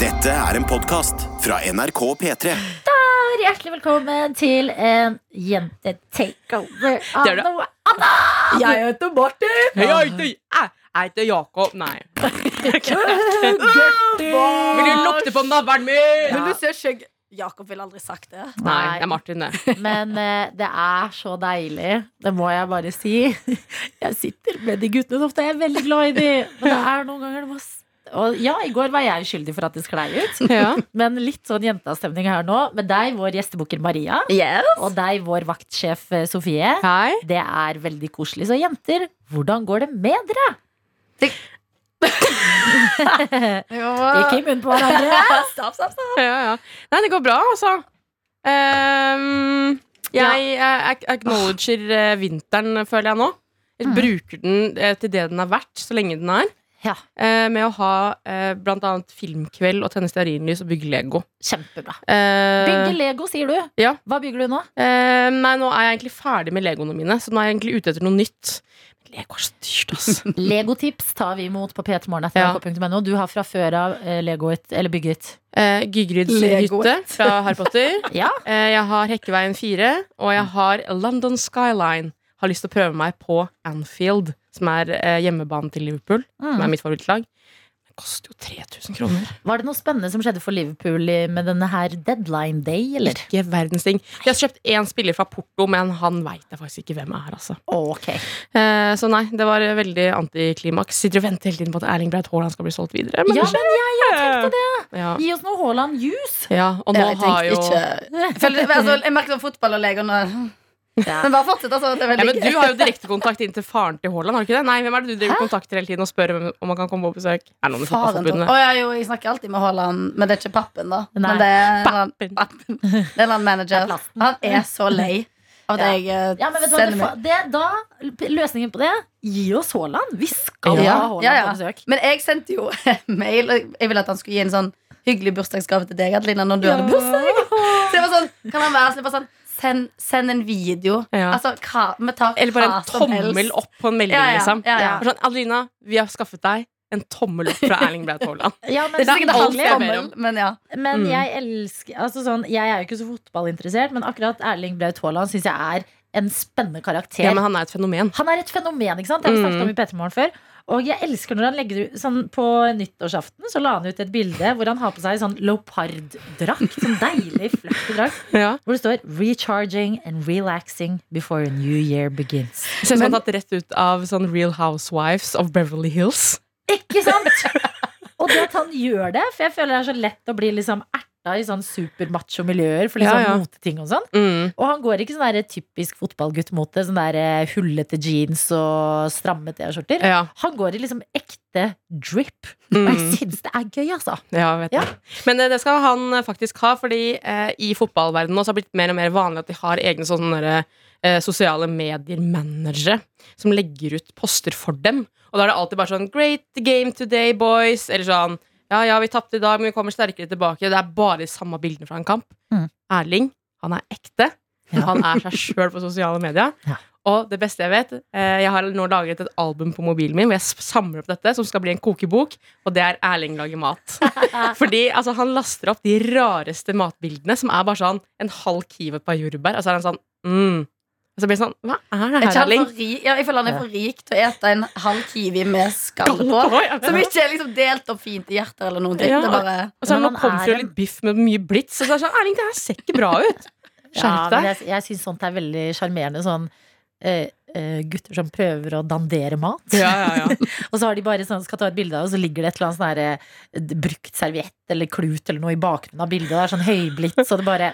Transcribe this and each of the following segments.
Dette er en podkast fra NRK P3. Hjertelig velkommen til en jente-takeover av Det er det. noe annet! Jeg heter Martin. Jeg heter, jeg, heter Jakob. Nei. Vil du lukte på navlen min? Vil du skjegg? Jakob ville aldri sagt det. Nei, det er Martin, det. Men eh, det er så deilig. Det må jeg bare si. Jeg sitter med de guttene så ofte. Jeg er veldig glad i de. Men det er noen ganger det må s- og ja, i går var jeg uskyldig for at det sklei ut. Ja. Men litt sånn jentastemning her nå. Med deg, vår gjestebukker Maria. Yes. Og deg, vår vaktsjef eh, Sofie. Hei. Det er veldig koselig. Så jenter, hvordan går det med dere? Ikke i munnen på hverandre. Stopp, stopp, stopp. Ja, ja. Nei, det går bra, altså. Um, jeg jeg acknowledger eh, vinteren, føler jeg nå. Jeg Mhm. bruker den eh, til det den er verdt, så lenge den er. Ja. Eh, med å ha eh, blant annet filmkveld og tenne stearinlys og bygge Lego. Kjempebra. Eh, Bygge Lego, sier du. Ja. Hva bygger du nå? Eh, nei, nå er jeg egentlig ferdig med legoene mine, så nå er jeg egentlig ute etter noe nytt. Men Lego er så dyrt, ass. Legotips tar vi imot på p3morgen.no. Du har fra før av eh, legoet, eller bygget. Eh, Gygrids hytte fra Harry Potter. Ja. Eh, jeg har Hekkeveien 4, og jeg har London Skyline. Har lyst til å prøve meg på Anfield, som er eh, hjemmebanen til Liverpool. Som er Mm. mitt favorittlag. Det koster jo 3000 kroner. Var det noe spennende som skjedde for Liverpool med denne her deadline day, eller? Ikke verdens ting. De har kjøpt én spiller fra Porto, men han veit jeg faktisk ikke hvem er. altså Ok. eh, Så nei, det var veldig antiklimaks. Sitter og venter hele tiden på at Erling Braut Haaland skal bli solgt videre. Men Ja, men jeg tenkte det. Ja. Gi oss noe Haaland-juice. ja, og nå Jeg har jo ikke Jeg, altså, jeg merker sånn fotball og legene Ja. Men bare fortsett, altså. Det er ja, men Du har jo direktekontakt inn til faren til Haaland. har du ikke det? Nei, hvem er det du driver kontakter hele tiden og spør om- om han kan komme på besøk? Er det noen i fotballforbundet? Å, ja, jo, jeg snakker alltid med Haaland, men det er ikke pappen, da. Nei. Men det er Pappen. pappen. Det er en manager. Er. Han er så lei av at Ja. jeg eh, Ja, men vet du hva, det, meg det, da, Løsningen på det Gi oss Haaland. Vi skal Ja. ha Haaland Ja, ja. på besøk. Men jeg sendte jo mail og Jeg ville at han skulle gi en sånn hyggelig bursdagsgave til deg, Adelina, når du hadde bursdag. Så det var sånn, kan han være bare sånn send, send en video. Ja. Altså, hva, med ta Eller bare en tommel helst. opp på en melding, Ja, ja, liksom. ja, ja. Sånn, Adelina, vi har skaffet deg en tommel opp fra Erling Braut Haaland. Ja, men Det er ikke alt halv jeg ber om. men ja. Men Mm. jeg elsker altså sånn, Jeg er jo ikke så fotballinteressert, men akkurat Erling Braut Haaland syns jeg er en spennende karakter. Ja, men han er et fenomen. Han er et fenomen, ikke sant? Det har vi snakket om i Petermorgen før. Og jeg elsker når han legger ut sånn På nyttårsaften så la han ut et bilde hvor han har på seg sånn leoparddrakt. Sånn deilig, fluffy drakt. Ja. Hvor det står 'Recharging and relaxing before a new year begins'. Ser ut som han tatt rett ut av sånn Real Housewives of Beverly Hills. Ikke sant? Og det at han gjør det, for jeg føler det er så lett å bli liksom erta i sånn supermacho miljøer for liksom Ja, ja. moteting og sånn. Mm. Og han går ikke sånn der typisk fotballguttmote, sånn der eh, hullete jeans og stramme T-skjorter. Ja. Han går i liksom ekte drip. Og jeg Mm. syns det er gøy, altså. Ja, vet Ja. jeg. Men eh, det skal han eh, faktisk ha, fordi eh, i fotballverdenen nå har det blitt mer og mer vanlig at de har egne sånne der, eh, sosiale medier-managere som legger ut poster for dem. Og da er det alltid bare sånn 'Great game today, boys', eller sånn 'Ja, ja, vi tapte i dag, men vi kommer sterkere tilbake'. Det er bare de samme bildene fra en kamp. Mm. Erling, han er ekte. Ja. Han er seg sjøl på sosiale medier. Ja. Og det beste jeg vet, eh, jeg har nå laget et album på mobilen min hvor jeg samler opp dette, som skal bli en kokebok, og det er Erling lager mat. Fordi altså, han laster opp de rareste matbildene, som er bare sånn en halv kiwi på jordbær. Og så er han sånn mm. Og så blir det sånn Hva er det Er her, Erling? ja, jeg føler han er for rik til å ete en halv kiwi med skall på. Som ikke er liksom delt opp fint i hjerter eller noe. Ja. Bare Og så er det noe er frites litt biff med mye blits. Og så er det sånn Erling, det her ser ikke bra ut. Skjerp deg. Ja, jeg, jeg syns sånt er veldig sjarmerende. Sånn eh, eh, gutter som prøver å dandere mat. Ja, ja, ja. Og så har de bare sånn, skal ta et bilde av, og så ligger det et eller annet sånn eh, brukt serviett eller klut eller noe i bakgrunnen av bildet. Og det er sånn høyblitt, så det bare.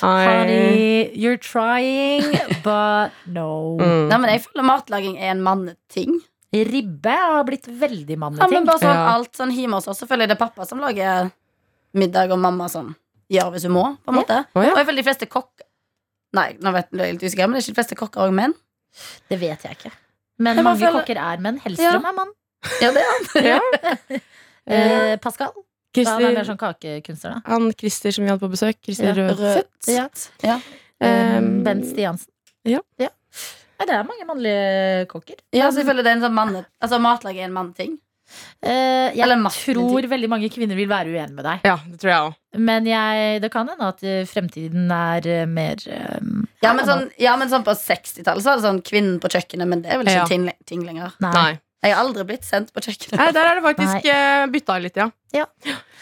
Honey, you're trying, but no. Mm. Nei, men jeg føler matlaging er en manneting. Ribbe har blitt veldig Ja, men manneting. bare sånn Ja. alt sånn hjemme hos oss, så føler jeg det er pappa som lager middag, og mamma som gjør hvis hun må, på en måte. Å, ja. Og jeg føler de fleste kokker Nei, nå vet jeg litt usikker, men det er ikke de fleste kokker òg menn. Det vet jeg ikke. Men Jeg mange føler- kokker er menn. Hellstrøm er mann. Ja, det er han. Ja. Eh, Pascal. Han er mer Christer, sånn kakekunstner, da. han Christer som vi hadde på besøk. Christer Ja. Rødfødt. Ja. Ja. Um, Bent Stiansen. ja. Nei, det er mange mannlige kokker. Ja, selvfølgelig. det er en sånn manne... Altså, matlag er en manneting. Uh, jeg Eller tror veldig mange kvinner vil være uenig med deg. Ja, det tror jeg også. Men jeg, det kan hende at eh, fremtiden er eh, mer um, Ja, men sånn, ja, men sånn på 60-tallet så var det sånn kvinnen på kjøkkenet, men det er vel ikke Ja. ting, ting lenger. Nei. Nei. Jeg har aldri blitt sendt på kjøkkenet. Nei, der er det faktisk uh, bytta litt, ja. Ja.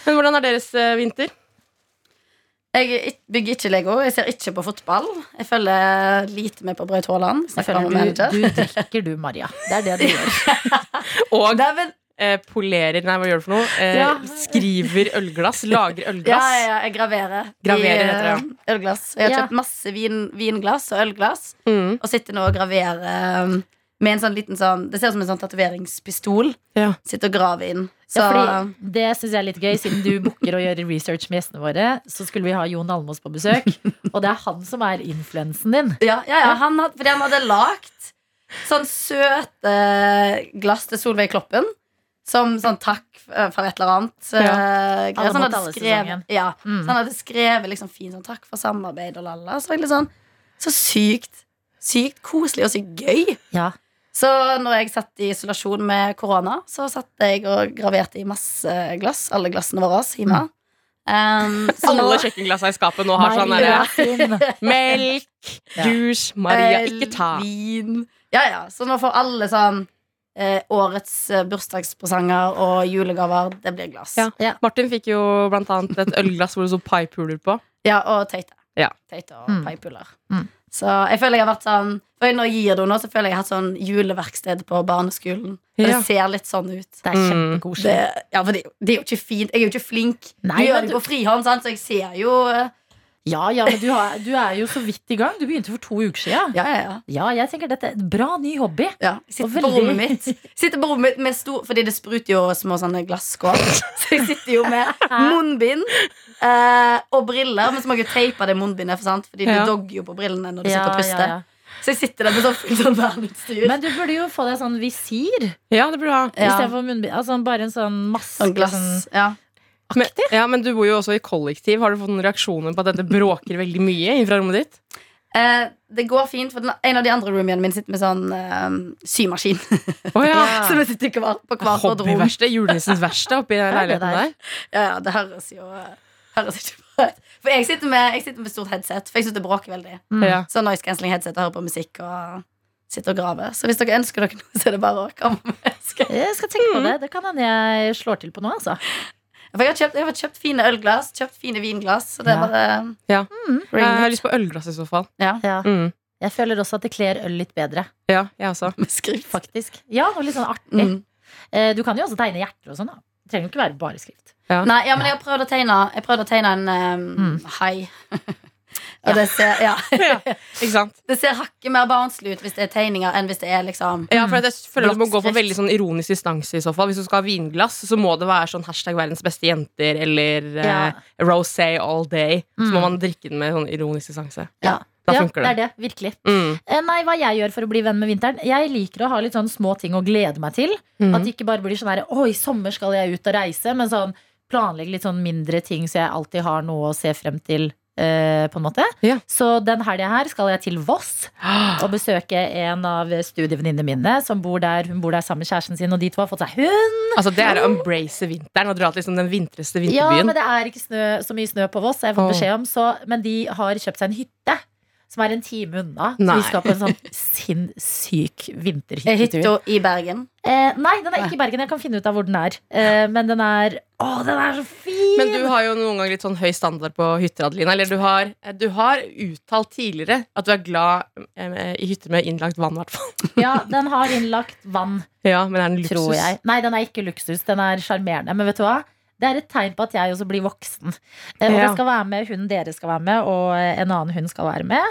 Men hvordan er deres eh, vinter? Jeg bygger ikke Lego. Jeg ser ikke på fotball. Jeg følger lite med på Braut Haaland. Jeg føler du, du drikker du, Maria. Det er det du gjør. Og eh, polerer Nei, hva gjør du for noe? Eh, Ja. Skriver ølglass. Lager ølglass. ja, ja, jeg graverer. Graverer heter det, ja. eh, Ølglass. Jeg har Ja. kjøpt masse vin, vinglass og ølglass, Mm. og sitter nå og graverer um, med en sånn liten sånn Det ser ut som en sånn tatoveringspistol. Ja. Sitter og graver inn. Så Ja, fordi det syns jeg er litt gøy, siden du booker og gjør research med gjestene våre. Så skulle vi ha Jon Almås på besøk, og det er han som er influensen din. Ja, ja, ja han had, fordi han hadde lagt sånn søte glass til Solveig Kloppen. Som sånn takk for et eller annet. Ja. Uh, greier. Så han hadde skrevet, ja, Mm. så han hadde skrevet liksom fint sånn takk for samarbeid og lalla. Så sånn Så sykt Sykt koselig og sykt gøy. Ja. Så når jeg satt i isolasjon med korona, så satt jeg og graverte i masse glass. Alle glassene våre hjemme. Um, nå- Alle kjøkkenglassene i skapet nå har sånn derre melk, Ja. juice, Maria, ikke ta. Vin. Ja, ja. Så nå får alle sånn eh, årets eh, bursdagspresanger og julegaver. Det blir glass. Ja. Ja. Martin fikk jo blant annet et ølglass hvor det sto paipuler på. Ja, og tøyte. Ja. Tøyte og Mm. paipuller. Mm. Så jeg føler jeg har vært sånn For når jeg gir det nå, så føler jeg jeg har hatt sånn juleverksted på barneskolen. Ja. Det ser litt sånn ut. Det er Mm. kjempekoselig. Det, ja, for det, det er jo ikke fint. Jeg er jo ikke flink. Nei, du gjør det på frihånd, sant? så jeg ser jo eh, Ja, ja, men du, har, du er jo så vidt i gang. Du begynte for to uker siden. Ja, ja, ja. Ja, jeg tenker dette er en bra ny hobby. Ja, sitter veldig... på rommet mitt Sitter på rommet mitt med stor Fordi det spruter jo små sånne glasskår. Så jeg sitter jo med munnbind eh, Og briller Men så må jeg jo teipe det munnbindet for sant? Fordi Ja. du dogger jo på brillene når du sitter og puster ja, ja. Så jeg sitter der med sånn fullt sånn verneutstyr Men du burde jo få deg sånn visir Ja, det burde du ha. Ja. istedenfor munnbind. Altså bare en sånn maske. Sånn glass Sånn, ja. Men, ja, men du bor jo også i kollektiv. Har du fått noen reaksjoner på at dette bråker veldig mye fra rommet ditt? eh, Det går fint For den, en av de andre roomiene mine sitter med sånn eh, symaskin Oh, ja. Så vi sitter hver, på hvert vårt rom Hobbyverksted. Julenissens verksted oppi den Ja, leiligheten der. Ja, ja, det høres jo eh, Høres ikke bra ut For jeg sitter med, jeg sitter med stort headset For jeg synes det bråker veldig mm. Så noise cancelling headset og hører på musikk og sitter og graver. Så hvis dere ønsker dere noe, så er det bare å komme med. Skal- Jeg skal tenke på det. Det kan hende jeg slår til på noe, altså. For jeg har kjøpt, jeg har kjøpt fine ølglass, kjøpt fine vinglass. Så det er bare Ja. mm, Jeg har lyst på ølglass i så fall. ja, Ja. Mm. Jeg føler også at det kler øl litt bedre, Ja, jeg også. med skrift. faktisk. Ja, og litt sånn artig. Mm. Eh, Du kan jo også tegne hjerter og sånn, da. Det trenger jo ikke være bare skrift. Nei, ja, men jeg har prøvd å tegne Jeg prøvd å tegne en um, hai. og det ser, ja, Ja, ikke sant? det ser hakket mer barnslig ut hvis det er tegninger, enn hvis det er liksom Ja, for jeg føler du må gå på veldig sånn ironisk distanse i så fall. Hvis du skal ha vinglass, så må det være sånn hashtag verdens beste jenter eller Ja. eh, rosé all day. Så må Mm. man drikke den med sånn ironisk distanse. Ja, Da ja funker det. det er det. Virkelig. Mm. Eh, Nei, hva jeg gjør for å bli venn med vinteren Jeg liker å ha litt sånn små ting å glede meg til. Mm. At det ikke bare blir sånn her Å, i sommer skal jeg ut og reise. Men sånn planlegge litt sånn mindre ting, så jeg alltid har noe å se frem til. Eh, på en måte Ja. Så den helga her skal jeg til Voss og besøke en av studievenninnene mine som bor der. Hun bor der sammen med kjæresten sin, og de to har fått seg hund. Altså, det er å embrace vinteren og dra til liksom den vintreste Ja, men det er ikke snø, så mye snø på Voss, har fått beskjed om. Så, men de har kjøpt seg en hytte. Som er en time unna. Så vi skal på en sånn sinnssyk Er vinterhyttetur. hytta i Bergen. Eh, nei, den er ikke i Bergen. Jeg kan finne ut av hvor den er. Eh, men den er Å, den er så fin! Men du har jo noen ganger litt sånn høy standard på hytter, Adelina. Eller du har, du har uttalt tidligere at du er glad eh, i hytter med innlagt vann, i hvert fall. Ja, den har innlagt vann, Ja, men er den luksus? tror jeg. Nei, den er ikke luksus. Den er sjarmerende. Men vet du hva? Det er et tegn på at jeg også blir voksen. Eh, og Ja. det skal være med hunden dere skal være med, og en annen hund skal være med.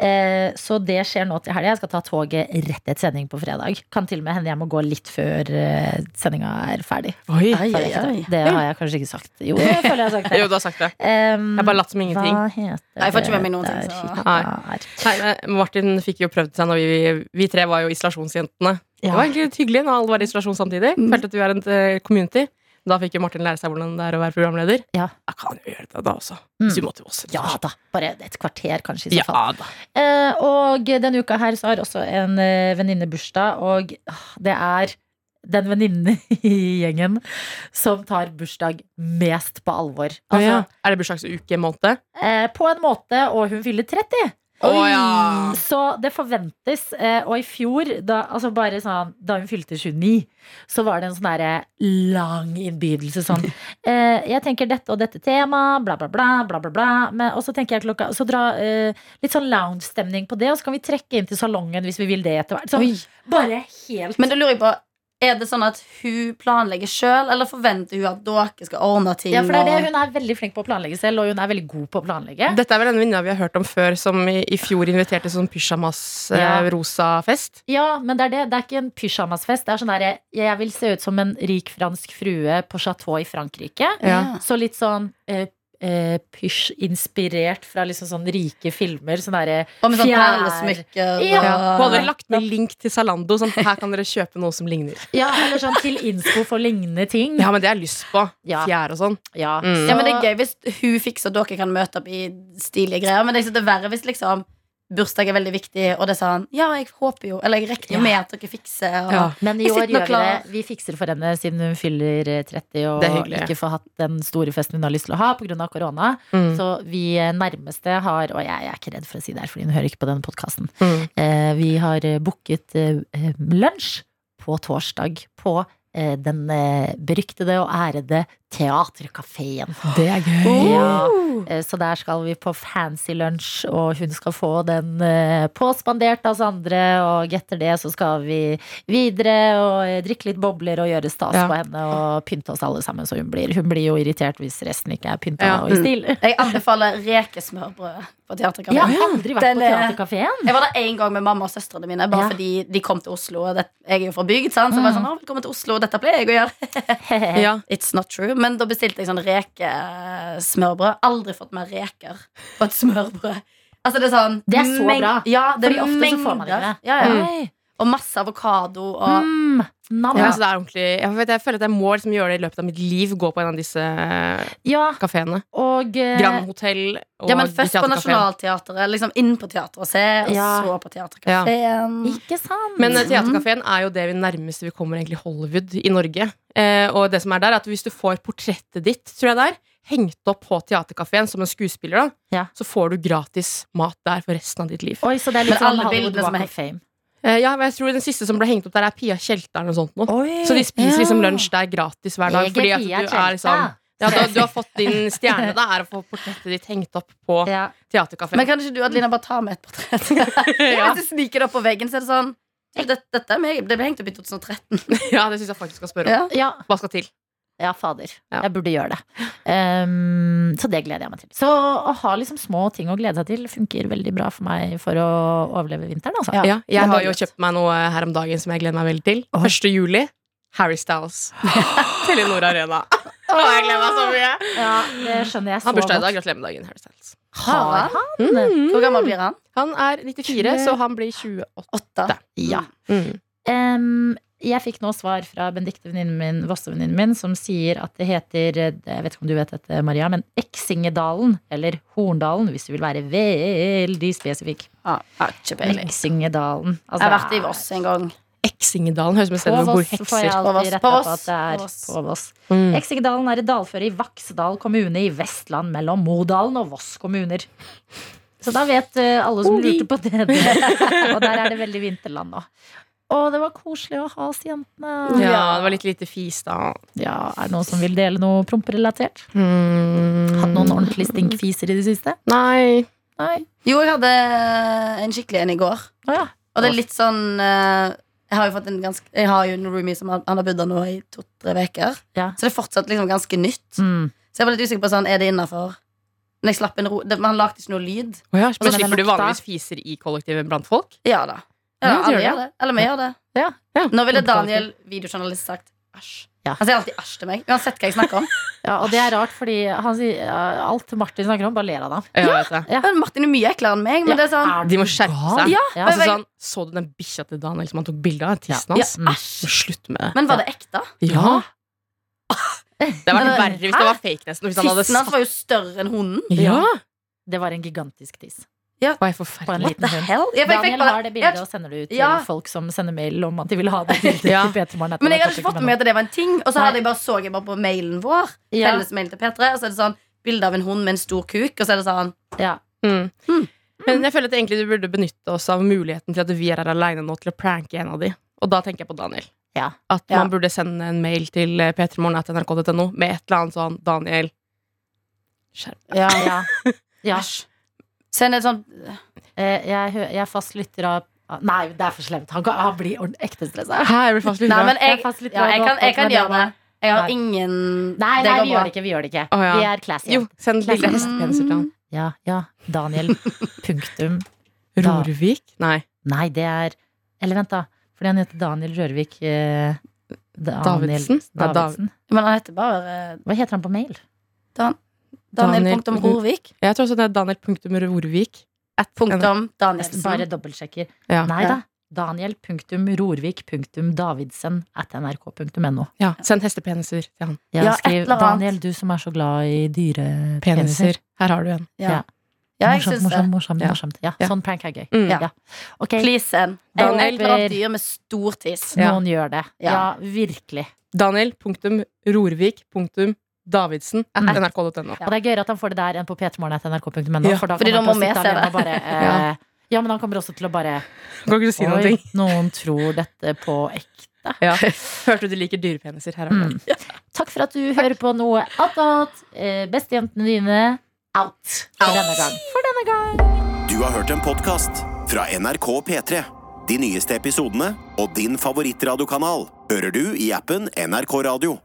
Eh, så det skjer nå til helga. Jeg skal ta toget rett etter sending på fredag. Kan til og med hende jeg må gå litt før eh, sendinga er ferdig. Oi. oi, oi. Det har jeg kanskje ikke sagt. Jo, jeg føler jeg har sagt. Jo, du har sagt det. Um, Jeg har bare latt som ingenting. Hva heter Nei, jeg får ikke med meg noen det ting, så- Nei. Nei, Martin fikk jo prøvd seg når vi, vi tre var jo isolasjonsjentene. Det var egentlig litt hyggelig når alle var i isolasjon samtidig. Følte at vi er en eh, community. Da fikk jo Martin lære seg hvordan det er å være programleder. Ja. Jeg kan jo gjøre det da også. Mm. Hvis vi må til. Ja da. Bare et kvarter, kanskje. I så fall. Ja. Eh, og denne uka her så har også en eh, venninne bursdag, og ah, det er den venninnen i gjengen som tar bursdag mest på alvor. Altså, ja. Er det bursdagsuke-måned? eh, på en måte, og hun fyller 30. Å, ja. Så det forventes. Eh, og i fjor, da, altså bare sånn, da hun fylte 29, så var det en sånn lang innbydelse sånn eh, Jeg tenker dette og dette tema, bla, bla, bla, bla, bla, bla. Men, og så tenker jeg klokka Så dra eh, litt sånn lounge-stemning på det, og så kan vi trekke inn til salongen hvis vi vil det etter hvert. Så, bare helt Men da lurer jeg på Er det sånn at hun planlegger sjøl, eller forventer hun at dere skal ordne ting? Ja, for det er det. Hun er veldig flink på å planlegge selv, og hun er veldig god på å planlegge. Dette er vel en venninne vi har hørt om før, som i, i fjor inviterte sånn pysjamas-rosa-fest. Ja, men det er det. Det er ikke en pysjamasfest. Det er sånn derre Jeg vil se ut som en rik fransk frue på chateau i Frankrike. Ja. Så litt sånn eh, eh, pysj-inspirert fra liksom sånn rike filmer. Sånn derre Og med sånn. Ja. Hun hadde lagt med link til Zalando. Sånn, her kan dere kjøpe noe som ligner. Ja, eller sånn til innspo for lignende ting. Ja, men det har jeg lyst på. Ja. Fjær og sånn. Ja, Mm. Ja, men Det er gøy hvis hun fikser og dere kan møte opp i stilige greier. Men det er det er verre hvis liksom bursdag er veldig viktig, og det sa han. Ja, jeg håper jo Eller jeg regner jo Ja. med at dere fikser. Og, Ja. Men i år gjør vi det. Vi fikser for henne siden hun fyller eh, 30 og ikke får hatt den store festen hun har lyst til å ha pga. korona. Mm. Så vi nærmeste har Og jeg, jeg er ikke redd for å si det her, fordi hun hører ikke på denne podkasten. Mm. Eh, vi har eh, booket eh, eh, lunsj på torsdag på eh, den eh, beryktede og ærede Teaterkafeen. Det er gøy. Ja, eh, så der skal vi på fancy lunsj, og hun skal få den eh, påspandert av oss andre. Og etter det så skal vi videre og eh, drikke litt bobler og gjøre stas Ja. på henne og pynte oss alle sammen. Så hun blir, hun blir jo irritert hvis resten ikke er pynta Ja. og i stil. Jeg anbefaler rekesmørbrød på Teaterkafeen. Jeg har aldri vært Den på er- Teaterkafeen. Jeg var der en gang med mamma og søstrene mine, bare Ja. fordi de kom til Oslo. Og jeg er jo fra bygd, sant? så jeg var Mm. sånn, å, velkommen til Oslo, dette pleier jeg å gjøre. Ja. It's not true. Men da bestilte jeg sånn rekesmørbrød. Aldri fått mer reker på et smørbrød. Altså Det er sånn Det er så bra. Ja, det Fordi er ofte så får man ikke det. Ja, ja. Oi. Og masse avokado og Mm, nam. Ja, så det er ordentlig jeg, vet, jeg føler at jeg må liksom gjøre det i løpet av mitt liv. Gå på en av disse Ja, kafeene. og eh, Grand Hotell og Ja, men først på. Nationaltheatret. Liksom inn på teateret og se, og Ja. så på Teaterkafeen. Ikke sant? Men eh, er jo det vi nærmeste vi kommer egentlig Hollywood i Norge. Eh, og det som er der, er at hvis du får portrettet ditt, tror jeg det er, hengt opp på Teatercaféen som en skuespiller, da, Ja. så får du gratis mat der for resten av ditt liv. Oi, så det er litt Men sånn alle bildene som er Fame. Eh, ja, men jeg tror Den siste som ble hengt opp der, er Pia Tjelta eller noe sånt. Nå. Oi, Så de spiser ja. liksom lunsj der gratis hver dag. Fordi at du er liksom ja, du, du har fått din stjerne, da, er å få portrettet ditt hengt opp på Ja. teaterkafeen. Men kan ikke du Adelina, bare ta med et portrett? Ja. Hvis du sniker det opp på veggen, så er det sånn dette, det, Dette er meg. Det ble hengt opp i 2013. Ja, det syns jeg faktisk skal spørre om. Ja. Ja, Hva skal til? Ja, fader. Ja. Jeg burde gjøre det. Um, så det gleder jeg meg til. Så å ha liksom små ting å glede seg til funker veldig bra for meg for å overleve vinteren. Altså. Ja. Ja, jeg har jo kjøpt meg noe her om dagen som jeg gleder meg veldig til. Oi. 1. juli. Harry Styles. Telenor Arena. Å, jeg gleder meg så mye! Ja, det skjønner jeg så Han bursdag i dag. Gratulerer med dagen, Harry Styles. Har han? Mm. Hvor gammel blir han? Han er 94, så han blir 28. 8. Ja. Mm. Um, jeg fikk nå svar fra Benedicte, venninnen min, Vosse-venninnen min, som sier at det heter Jeg vet ikke om du vet dette, Maria, men Eksingedalen, eller Horndalen, hvis du vil være veldig spesifikk. Peiling. Eksingedalen. Altså, Jeg har vært i Voss en gang. Eksingedalen høres ut som et sted hvor hekser får jeg hekser. På Voss, alltid retta på at det er på Voss. Mm. Eksingedalen er et dalføre i Vaksdal kommune i Vestland mellom Modalen og Voss kommuner. Så da vet eh, alle som lurte på det. det. Og der er det veldig vinterland nå. Og det var koselig å ha oss jentene. Ja, det var litt lite fis, da. Ja, Er det noen som vil dele noe promperelatert? Mm. Hatt noen ordentlig stinkfiser i det siste? Nei. Nei. Jo, jeg hadde en skikkelig en i går. Ah, ja. Og det er litt sånn eh, Jeg har jo fått en ganske Jeg har jo en roomie som han har bodd der nå i to-tre uker. Ja. Så det er fortsatt liksom ganske nytt. Mm. Så jeg var litt usikker på sånn, er det innafor. Men jeg slapp en ro det, han lagde ikke noe lyd. Oh ja, men slipper du vanligvis fiser i kollektivet blant folk? Ja da. Ja, alle gjør det. Eller vi gjør det. Ja. Ja. Nå ville Daniel, videojournalist, sagt æsj. Ja. Han sier alltid æsj til meg, uansett hva jeg snakker om. ja, Og det er rart, fordi han sier uh, alt Martin snakker om, bare ler han av. Ja. Ja. Martin er mye eklere enn meg. Men Ja. det er sånn De må skjerpe seg. Ja, Ja, Altså, sånn, så du den bikkja til Daniel som han tok bilde av? Tissen Ja, hans? Slutt med det. Men var det ekte? Ja. Det hadde vært verre hvis det var fake, nesten. Tissen hans var jo større enn hunden. Ja! Det var en gigantisk tiss. Hva er forferdelig? liten hund. Hell? Ja, for jeg fikk Daniel bare- har det bildet og sender det ut til Ja. folk som sender mail om at de vil ha det bildet. Ja. til Men jeg hadde ikke fått med meg at det var en ting. Og så Nei. hadde jeg bare så jeg bare på mailen vår. Ja. Felles mail til P3 Og så er det sånn bilde av en hund med en stor kuk. Og så er det sånn Ja. Mm. Mm. Men jeg føler at egentlig du burde benytte oss av muligheten til at vi er her aleine nå til å pranke en av de. Og da tenker jeg på Daniel. Ja. At Ja. man burde sende en mail til eh, p3morgen.nrk.no med et eller annet sånn Daniel Skjerp Ja, ja. ja. Send et sånt Eh, Jeg, jeg er fast lytter av Nei, det er for slemt. Han, kan- han blir ekte stressa. Jeg, fast Nei, men Jeg jeg, ja, jeg, kan, jeg kan gjøre det. Jeg har ingen Nei, nei, nei, vi gjør det ikke. Vi gjør det ikke. Oh, ja. Vi er classy. Jo, send hestepenser til han. Ja, ja. Daniel. Punktum. Rorvik? Nei. Nei, det er Eller vent, da. Fordi han heter Daniel Rørvik eh, Daniel Davidsen? Nei, Davidsen. Men han heter bare Hva heter han på mail? Daniel. Daniel- Jeg tror også det er Daniel.rorvik. At Punktum Bare Danielsen. dobbeltsjekker. Ja. Nei da. Daniel punktum Rorvik punktum Davidsen at nrk.no. ja. Send hestepeniser til han. Ja, Ja, skriv. Daniel, du som er så glad i dyrepeniser. Peniser. Her har du en. Ja, ja jeg morsomt, morsomt, morsomt, morsomt. Ja, Ja. sånn prank er gøy. Mm. Ja. Ja. Please send. Daniel- at dyr med stor tiss. Ja. noen gjør det. Ja, Ja. virkelig. Daniel.rorvik.davidsen at Mm. nrk.no. Og det er gøyere at han får det der enn på p3morgen.nrk.no. Ja, for da fordi kommer han må til sitte se alene det. og bare eh, Ja, men han kommer også til å bare Kan ikke si noen Oi, ting? noen tror dette på ekte. Ja. Hørte du liker dyrepeniser? Her Mm. Takk for at du hører på noe attåt. Eh, Bestejentene dine out for denne gang. For denne gang. Du har hørt en podkast fra NRK P3. De nyeste episodene og din favorittradiokanal hører du i appen NRK Radio.